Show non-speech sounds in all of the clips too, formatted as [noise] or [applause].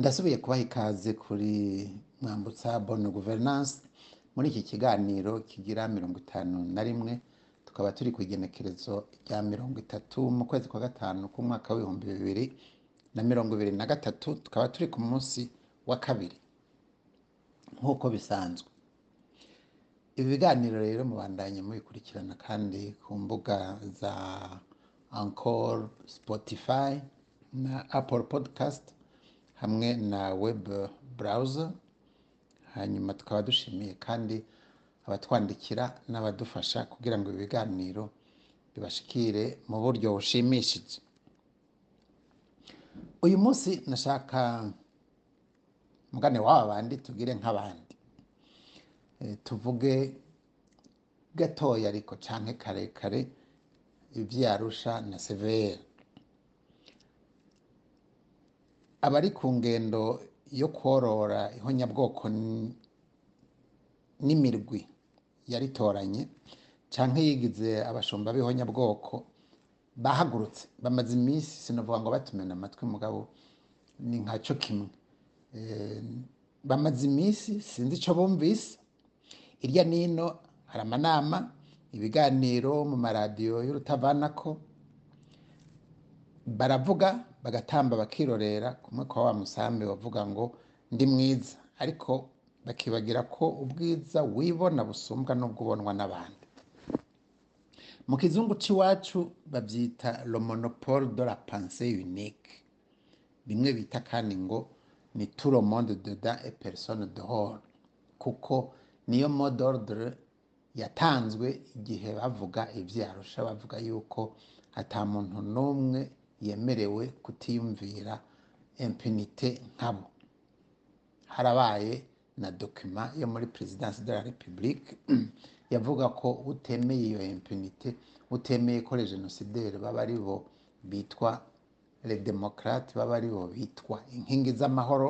ndasubiye kubaha ikaze kuri mwambutsa bonne gouvernance. Muri iki kiganiro kigira mirongo itanu na rimwe tukaba turi ku igenekerezo rya mirongo itatu mu kwezi kwa gatanu k'umwaka w'ibihumbi bibiri na mirongo ibiri na gatatu tukaba turi ku munsi wa kabiri nk'uko bisanzwe. Ibi biganiro rero mubandanye mubikurikirana kandi ku mbuga za Anchor, Spotify na Apple Podcast. Hamwe na web browser hanyuma tukaba dushimiye kandi abatwandikira n'abadufasha kugira ngo ibi biganiro bibashikire mu buryo bushimishije. Uyu munsi nashaka mugane w'aba bandi tugire nk'abandi. Eh, tuvuge gatoya ariko canke karekare ivy'Arusha na severe. Abari ku ngendo yo kworora ihonyabwoko n'imirwi yaritoranye canke yigize abashumba b'ihonyabwoko bahagurutse. Bamaze iminsi sinovuga ngo batumena amatwi mugabo ni nkaco kimwe. Eh, bamaze iminsi sinzi ico bumvise. Hirya nino hari amanama ibiganiro mu maradiyo y'urutavanako baravuga bagatamba bakirorera kumwe kwa wa musambi bavuga ngo ndi mwiza. Ariko bakibagira ko ubwiza wibona busumbwa n'ubwo ubonwa n'abandi. Mu kizungu c'iwacu bavyita le monopole de la pensée unique. Bimwe bita kandi ngo ni tout le monde dedans et personne dehors. Kuko niyo mot d'ordre yatanzwe igihe bavuga ivyarusha bavuga yuko ata muntu n'umwe yemerewe kutiyumvira impunite nkabo. Harabaye na dokima yo muri presidence de la republique [clears throat] yavuga ko utemeye iyo impunite utemeye ko génocidaires baba ari bo bitwa les démocrates baba ari bo bitwa inkingi z'amahoro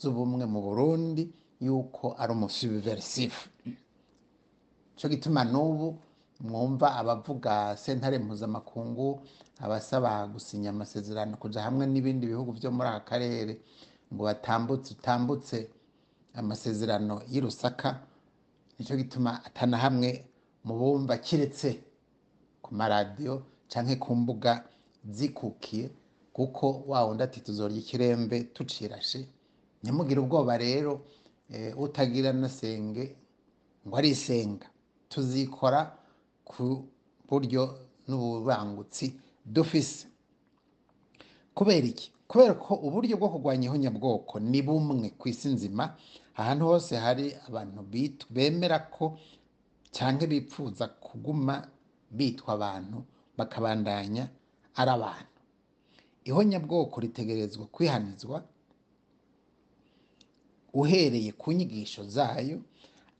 z'ubumwe mu burundi yuko ari umusubversif. [clears throat] Cyo gituma n'ubu mwumva abavuga sentare mpuzamakungu abasaba gusinya amasezerano kuja hamwe n'ibindi bihugu vyo muri aka karere ngo batambutse utambutse amasezerano y'i Lusaka ni cyo gituma atana hamwe mu bumva kiretse ku maradiyo canke ku mbuga zikukiye kuko wundi ati tuzorya ikirembe tucirashe. Ntimugire ubwoba rero eh, utagira nasenge ngo arisenga. Tuzikora ku buryo n'ububangutsi dufise. Kubera iki? Kubera ko uburyo bwo kurwanya ihonyabwoko ni bumwe ku isi nzima. Ahantu hose hari abantu bemera ko cyangwa bipfuza kuguma bitwa abantu bakabandanya ari abantu. Ihonyabwoko ritegerezwa kwihanizwa uhereye ku nyigisho zayo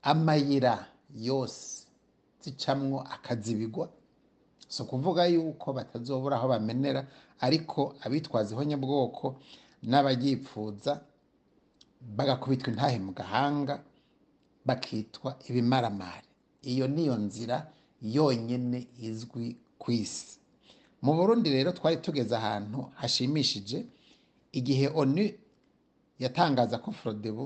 amayira yose zicamwo akazibigwa. Si ukuvuga yuko batazobura aho bamenera ariko abitwaza ihonyabwoko n'abaryipfuza bagakubitwa intahe mu gahanga bakitwa ibimaramare iyo niyo nzira yonyine izwi ku isi. Mu burundi rero twari tugeze ahantu hashimishije igihe onu yatangaza ko frodebu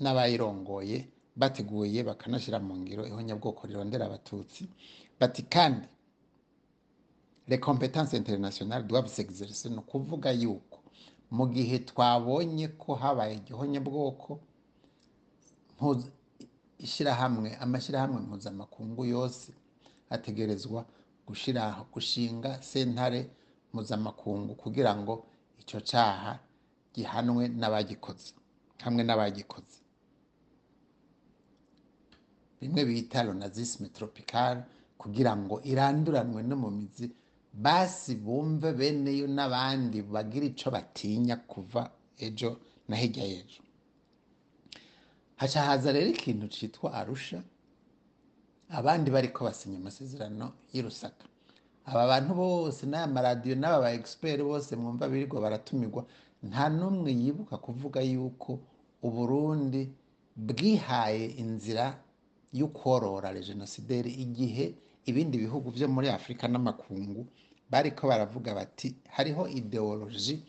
n'abayirongoye bateguye bakanashyira mu ngiro ihonyabwoko rirondera abatutsi bati kandi les compétences internationales doivent s'exercer. Ni ukuvuga yuko mu gihe twabonye ko habaye igihonyabwoko ishyirahamwe amashyirahamwe mpuzamakungu yose ategerezwa gushira gushinga sentare mpuzamakungu kugira ngo icyo cyaha gihanwe n'abagikoze hamwe n'abagikoze. Bimwe bita lonazisme tropical kugira ngo iranduranwe no mu mizi basi bumve beneyo n'abandi bagira ico batinya kuva ejo na hirya y'ejo. Haza rero ikintu citwa arusha abandi bariko basinya amasezerano y'i Lusaka aba bantu bose n'aya maradiyo n'aba ba expert bose mwumva birirwa baratumirwa nta n'umwe yibuka kuvuga yuko uburundi bwihaye inzira yo kworora le genocidere igihe ibindi bihugu vyo muri afurika n'amakungu bariko baravuga bati hariho ideoloji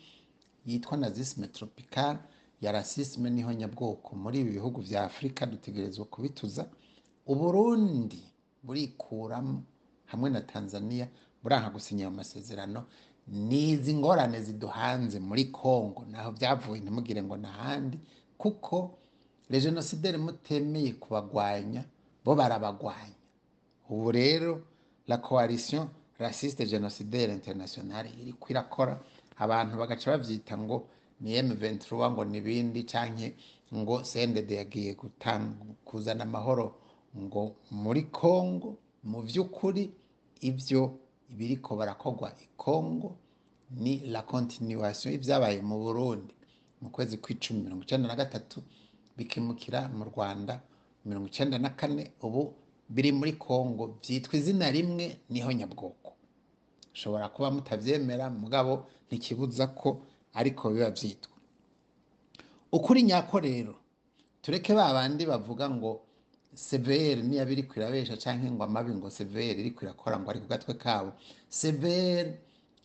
yitwa nazisme tropical ya rasisme n'ihonyabwoko muri ibi bihugu vya afurika dutegerezwa kubituza. Uburundi burikuramo hamwe na tanzania buranka gusinya ayo masezerano. N'izi ngorane ziduhanze muri congo. Naho byavuye ntimugire ngo n'ahandi kuko le genocidere mutemeye kubagwanya bo barabagwanya. Ubu rero la coalition raciste genocidaire internationale iriko irakora abantu bagaca bavyita ngo ni M23 ngo nibindi canke ngo CNDD yagiye kuzana amahoro ngo muri Congo mu vy'ukuri ivyo biriko barakorwa i Congo ni la continuation y'ivyabaye mu Burundi. Mu kwezi kw'icumi mirongo icenda na gatatu bikimukira mu Rwanda mirongo icenda na kane ubu biri muri Congo vyitwa izina rimwe ni ho nyabwoko. Ushobora kuba mutavyemera mugabo ntikibuza ko ariko biba vyitwa ukuri nyako rero tureke ba bandi bavuga ngo severe niyo biriko irabesha canke ngo amabi ngo severe iriko irakora ngo ari ku gatwe kabo. Severe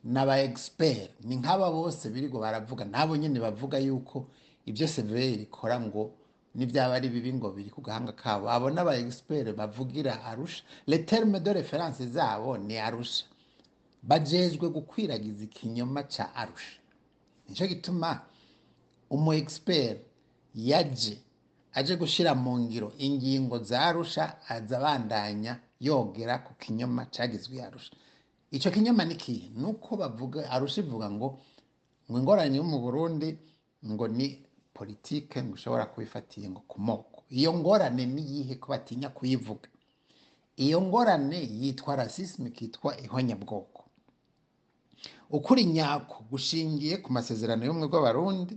n'aba expert ni nk'aba bose birigo baravuga nabo nyene bavuga yuko ibyo severe ikora ngo n'ibyaba ari bibi ngo biri ku gahanga kabo. Abo n'aba expert bavugira arusha. Le terme de reference zabo ni arusha. Bajejwe gukwiragiza ikinyoma ca arusha. Nico gituma umu expert yaje aje gushira mu ngiro ingingo za arusha aza abandanya yogera ku kinyoma cagizwe arusha. Ico kinyoma ni kihe nuko bavuga arusha ivuga ngo ngo ingorane yo mu burundi ngo ni politike ngo ushobora kubifatiye ngo ku moko. Iyo ngorane ni iyihe ko batinya kuyivuga? Iyo ngorane yitwa rasisme kitwa ihonyabwoko. Ukuri nyako gushingiye ku masezerano y'ubumwe bw'abarundi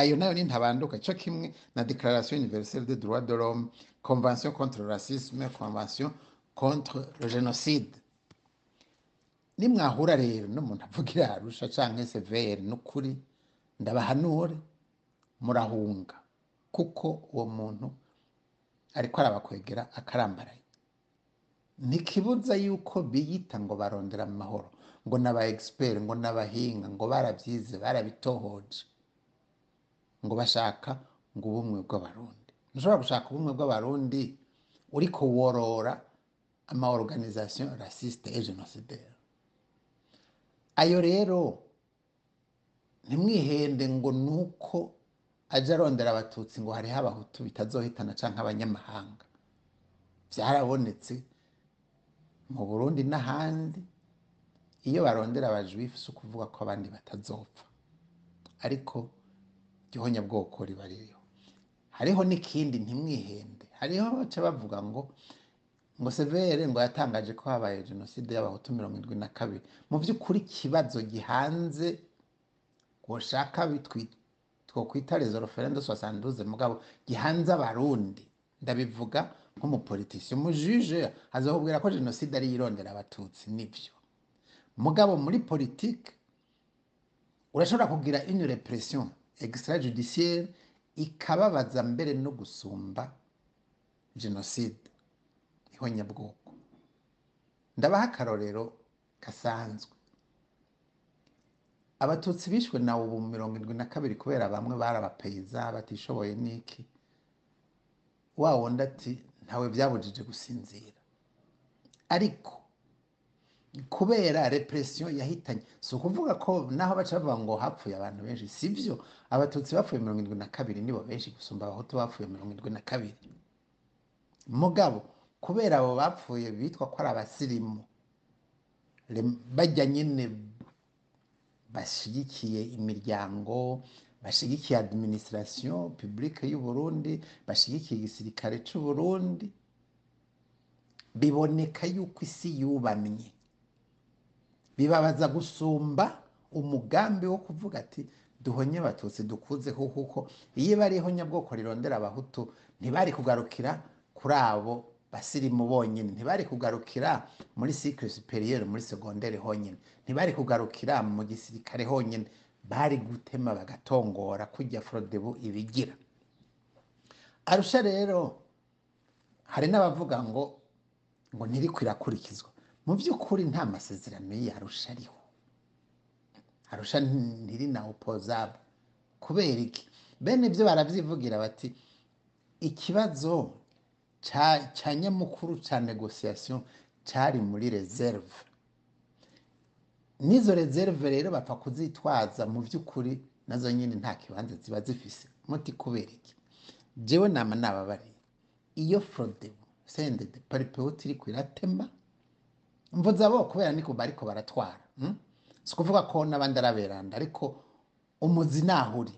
ayo na yo ni ntabanduka. Cyo kimwe na declaration universelle des droits de l'homme convention contre le racisme convention contre le génocide. Nimwahura rero n'umuntu avugira arusha canke severe n'ukuri ndabahanure. Murahunga kuko uwo muntu ariko arabakwegera akarambaraye. Ntikibuza yuko biyita ngo barondera amahoro ngo n'aba expert ngo n'abahinga ngo barabyize barabitohoje ngo bashaka ngo ubumwe bw'abarundi. Ntushobora gushaka ubumwe bw'abarundi uriko worora ama organisation raciste et génocidaire. Ayo rero ntimwihende ngo nuko aje arondera abatutsi ngo hariho abahutu bitazohitana canke abanyamahanga. Vyarabonetse mu burundi n'ahandi. Iyo barondera abajuifu si ukuvuga ko abandi batazopfa. Ariko igihonyabwoko riba ririho. Hariho n'ikindi ntimwihende. Hariho baca bavuga ngo ngo severe ngo yatangaje ko habaye jenoside y'abahutu mirongo indwi na kabiri. Mu by'ukuri ikibazo gihanze woshaka twokwita rezo referende soixante mugabo gihanze abarundi. Ndabivuga nk'umupolitisi umujije azakubwira ko jenoside ari yirondera abatutsi ni byo. Mugabo muri politike urashobora kugira une repression extrajudiciaire ikababaza mbere no gusumba jenoside. Ihonyabwoko. Ndabaha akarorero gasanzwe abatutsi bishwe na ubu mirongo indwi na kabiri kubera bamwe bari abapeyiza batishoboye n'iki wa wundi ati ntawe byabujije gusinzira. Ariko kubera repression yahitanye si ukuvuga ko naho baca bavuga ngo hapfuye abantu benshi si byo. Abatutsi bapfuye mirongo indwi na kabiri nibo benshi gusumba abahutu bapfuye mirongo indwi na kabiri. Mugabo kubera abo bapfuye bitwa ko ari abasirimu bajya nyine bashyigikiye imiryango bashyigikiye administration publique y'u Burundi bashyigikiye igisirikare cy'u Burundi. Biboneka yuko isi yubamye. Bibabaza gusumba umugambi wo kuvuga ati duhonye abatutsi dukuzeho kuko iyo bariho nyabwoko rirondera abahutu ntibari kugarukira kuri abo basirimu bonyine. Ntibari kugarukira muri cycle superieur muri secondaire honyine. Ntibari kugarukira mu gisirikare honyine. Bari gutema bagatongora kujya frodebu ibigira. Arusha rero hari n'abavuga ngo ngo ntiri kwirakurikizwa mu by'ukuri nta masezerano y'arusha ariho. Arusha ntiri na opozable kubera iki? Bene ibyo baravyivugira bati ikibazo ca nyamukuru ca negociation cari muri reserve. N'izo reserve rero bapfa kuzitwaza mu by'ukuri na zo nyine nta kibanza ziba zifise. Muti kubera iki jewe nama nababariye. Iyo frodebu sendede paripewuti iriko iratema mvuze abo kubera niko bariko baratwara mm? si ukuvuga ko n'abandi araberanda ariko umuzi naho uri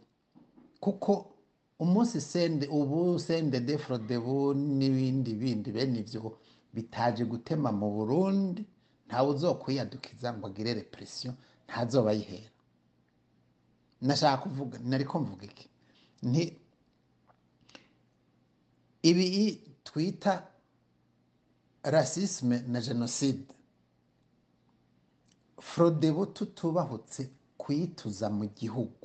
kuko umunsi sende ubu sende de frodebu n'ibindi bindi bene ivyo bitaje gutema mu burundi ntawe uzokwiyadukiza ngo agire represiyo ntazoba nashaka kuvuga nariko mvuga iki? Nti ibi twita rasisme na jenoside frodebu tutubahutse kuyituza mu gihugu.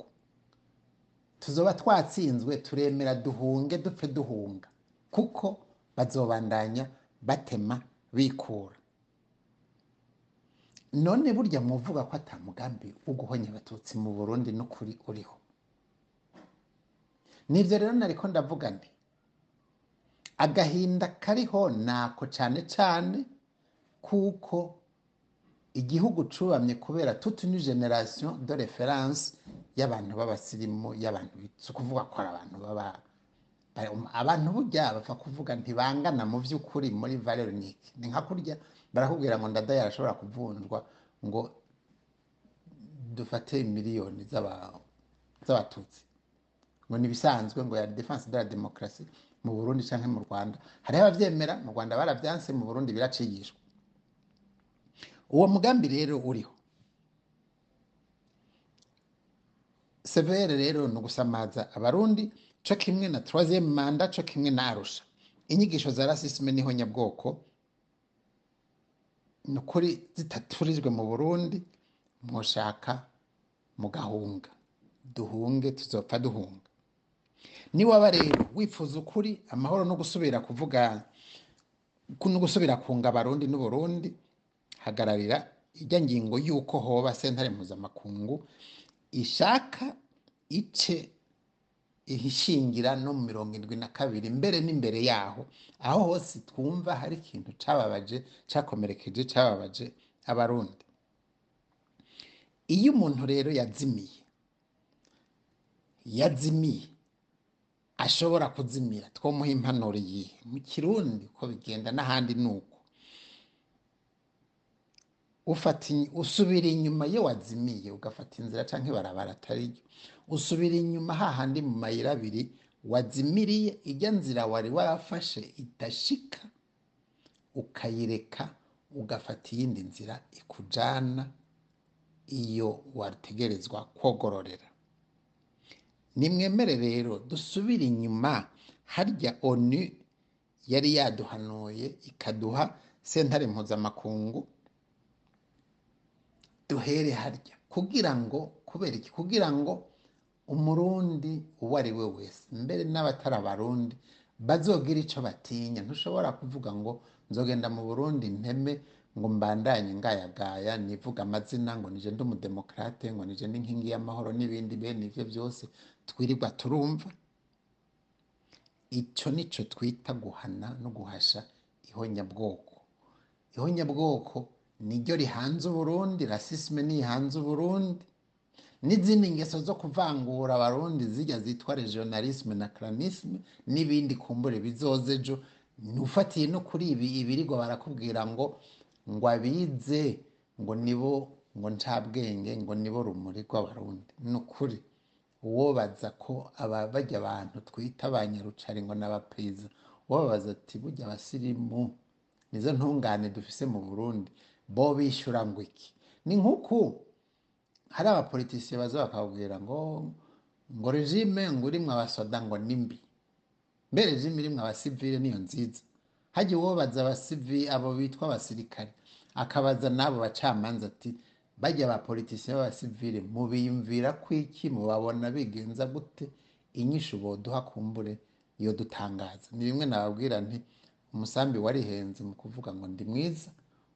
Tuzoba twatsinzwe turemera duhunge dupfe duhunga. Kuko bazobandanya batema bikura. None burya muvuga ko ata mugambi wo guhonya abatutsi mu burundi n'ukuri uriho. Nivyo rero nariko ndavuga nti agahinda kariho nako cane cane kuko igihugu cubamye kubera toute une generation de référence y'abantu b'abasirimu y'abantu si ukuvuga ko ari abantu baba ba- abantu burya bapfa kuvuga ntibangana mu vy'ukuri muri valeur niki ni nka kurya barakubwira ngo ndadaye arashobora kuvunjwa ngo dufate miliyoni z'aba- z'abatutsi. Ngo ni ibisanzwe ngo ya defense de la démocratie mu burundi canke mu rwanda. Hariho abavyemera mu rwanda baravyanse mu burundi biracigishwa. Uwo mugambi rero uriho. Severe rero ni ugusamaza abarundi co kimwe na troisième manda co kimwe na arusha. Inyigisho za rasisme ni ho nyabwoko. Ni ukuri zitaturijwe mu burundi mwoshaka mugahunga. Duhunge tuzopfa duhunga. Niwaba rero wifuza ukuri amahoro no gusubira kuvuga no gusubira kunga abarundi n'uburundi hagararira ijya ngingo y'uko hoba sentare mpuzamakungu ishaka ice ihishingira no mu mirongo indwi na kabiri mbere n'imbere yaho aho hose twumva hari ikintu cababaje cakomerekeje cababaje abarundi. Iyo umuntu rero yazimiye yazimiye ashobora kuzimira. Twomuha impanuro yihe? Mu kirundi uko bigenda n'ahandi ni uko. Usubira inyuma iyo wazimiye ugafata inzira canke ibarabara atari ryo usubira inyuma hahandi mu mayira abiri wazimiriye ijya nzira wari warafashe idashika ukayireka ugafata iyindi nzira ikujana iyo wategerezwa kwogororera. Nimwemere rero dusubire inyuma harya onu yari yaduhanuye ikaduha sentare mpuzamakungu duhere harya? Kugira ngo kubera iki? Kugira ngo umurundi uwo ari we wese. Mbere n'abatari abarundi bazogira ico batinya. Ntushobora kuvuga ngo nzogenda mu burundi nteme ngo mbandanye ngayagaya nivuga amazina ngo nije ndi umudemokrate ngo nije ndi inkingi y'amahoro n'ibindi bene ivyo byose twirirwa turumva. Ico nico twita guhana no guhasha ihonyabwoko. Ihonyabwoko niryo rihanze uburundi? Rasisme nihanze uburundi? N'izindi ngeso zo kuvangura abarundi zijya zitwa regionalisme na clanisme n'ibindi kumbure bizoza ejo ufatiye no kuri ibi ibirigwa barakubwira ngo ngo abize ngo nibo ngo ncabwenge ngo nibo rumuri rw'abarundi. Ni ukuri uwobaza ko bajya abantu twita abanyarucari ngo n'abapiza uwobabaza ati burya abasirimu nizo ntungane dufise mu burundi? Bo bishyura ngo iki ni nk'uku hari abapolitisiye baza bakababwira ngo ngo regime ngo urimwo abasoda ngo ni mbi. Mbe regime irimwo abasivile niyo nziza. Hajya uwobaza abasivi abo bitwa abasirikare. Akabaza n'abo bacamanza ati bajya abapolitisiye b'abasivile mubiyumvira ko iki? Mubabona bigenza gute? Inyishu boduha kumbure iyo dutangaza. Ni bimwe nababwira nti umusambi warihenze mu kuvuga ngo ndi mwiza.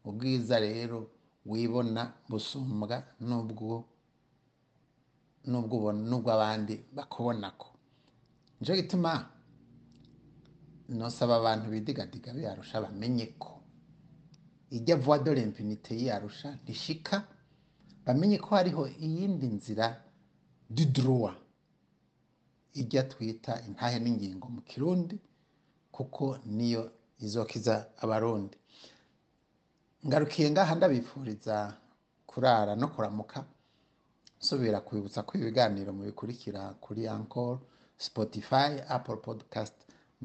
Ubwiza rero wibona busumbwa n'ubwo n'ubwo abandi bakubonako. Nicyo gituma nosaba abantu bidigadiga biyarusha bamenye ko. Ijya vuba dore impunite yiyarusha ntishika bamenye ko hariho iyindi nzira duduruwa. Ijya twita intahe n'ingingo mu kirundi kuko niyo izokiza abarundi. Ngarukiye ngaha ndabifuriza kurara no kuramuka nsubira kwibutsa ko ibiganiro mu bikurikira kuri ankoro spotify apple podcast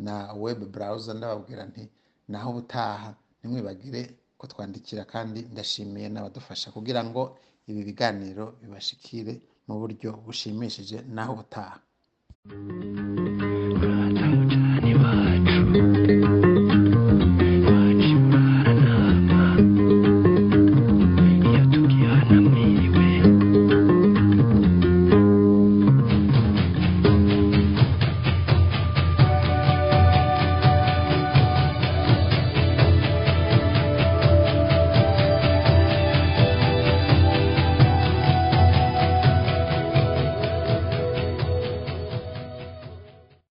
na web browser ndababwira nti naho ubutaha ntimwibagire ko twandikira kandi ndashimiye n'abadufasha kugira ngo ibi biganiro bibashikire mu buryo bushimishije naho ubutaha.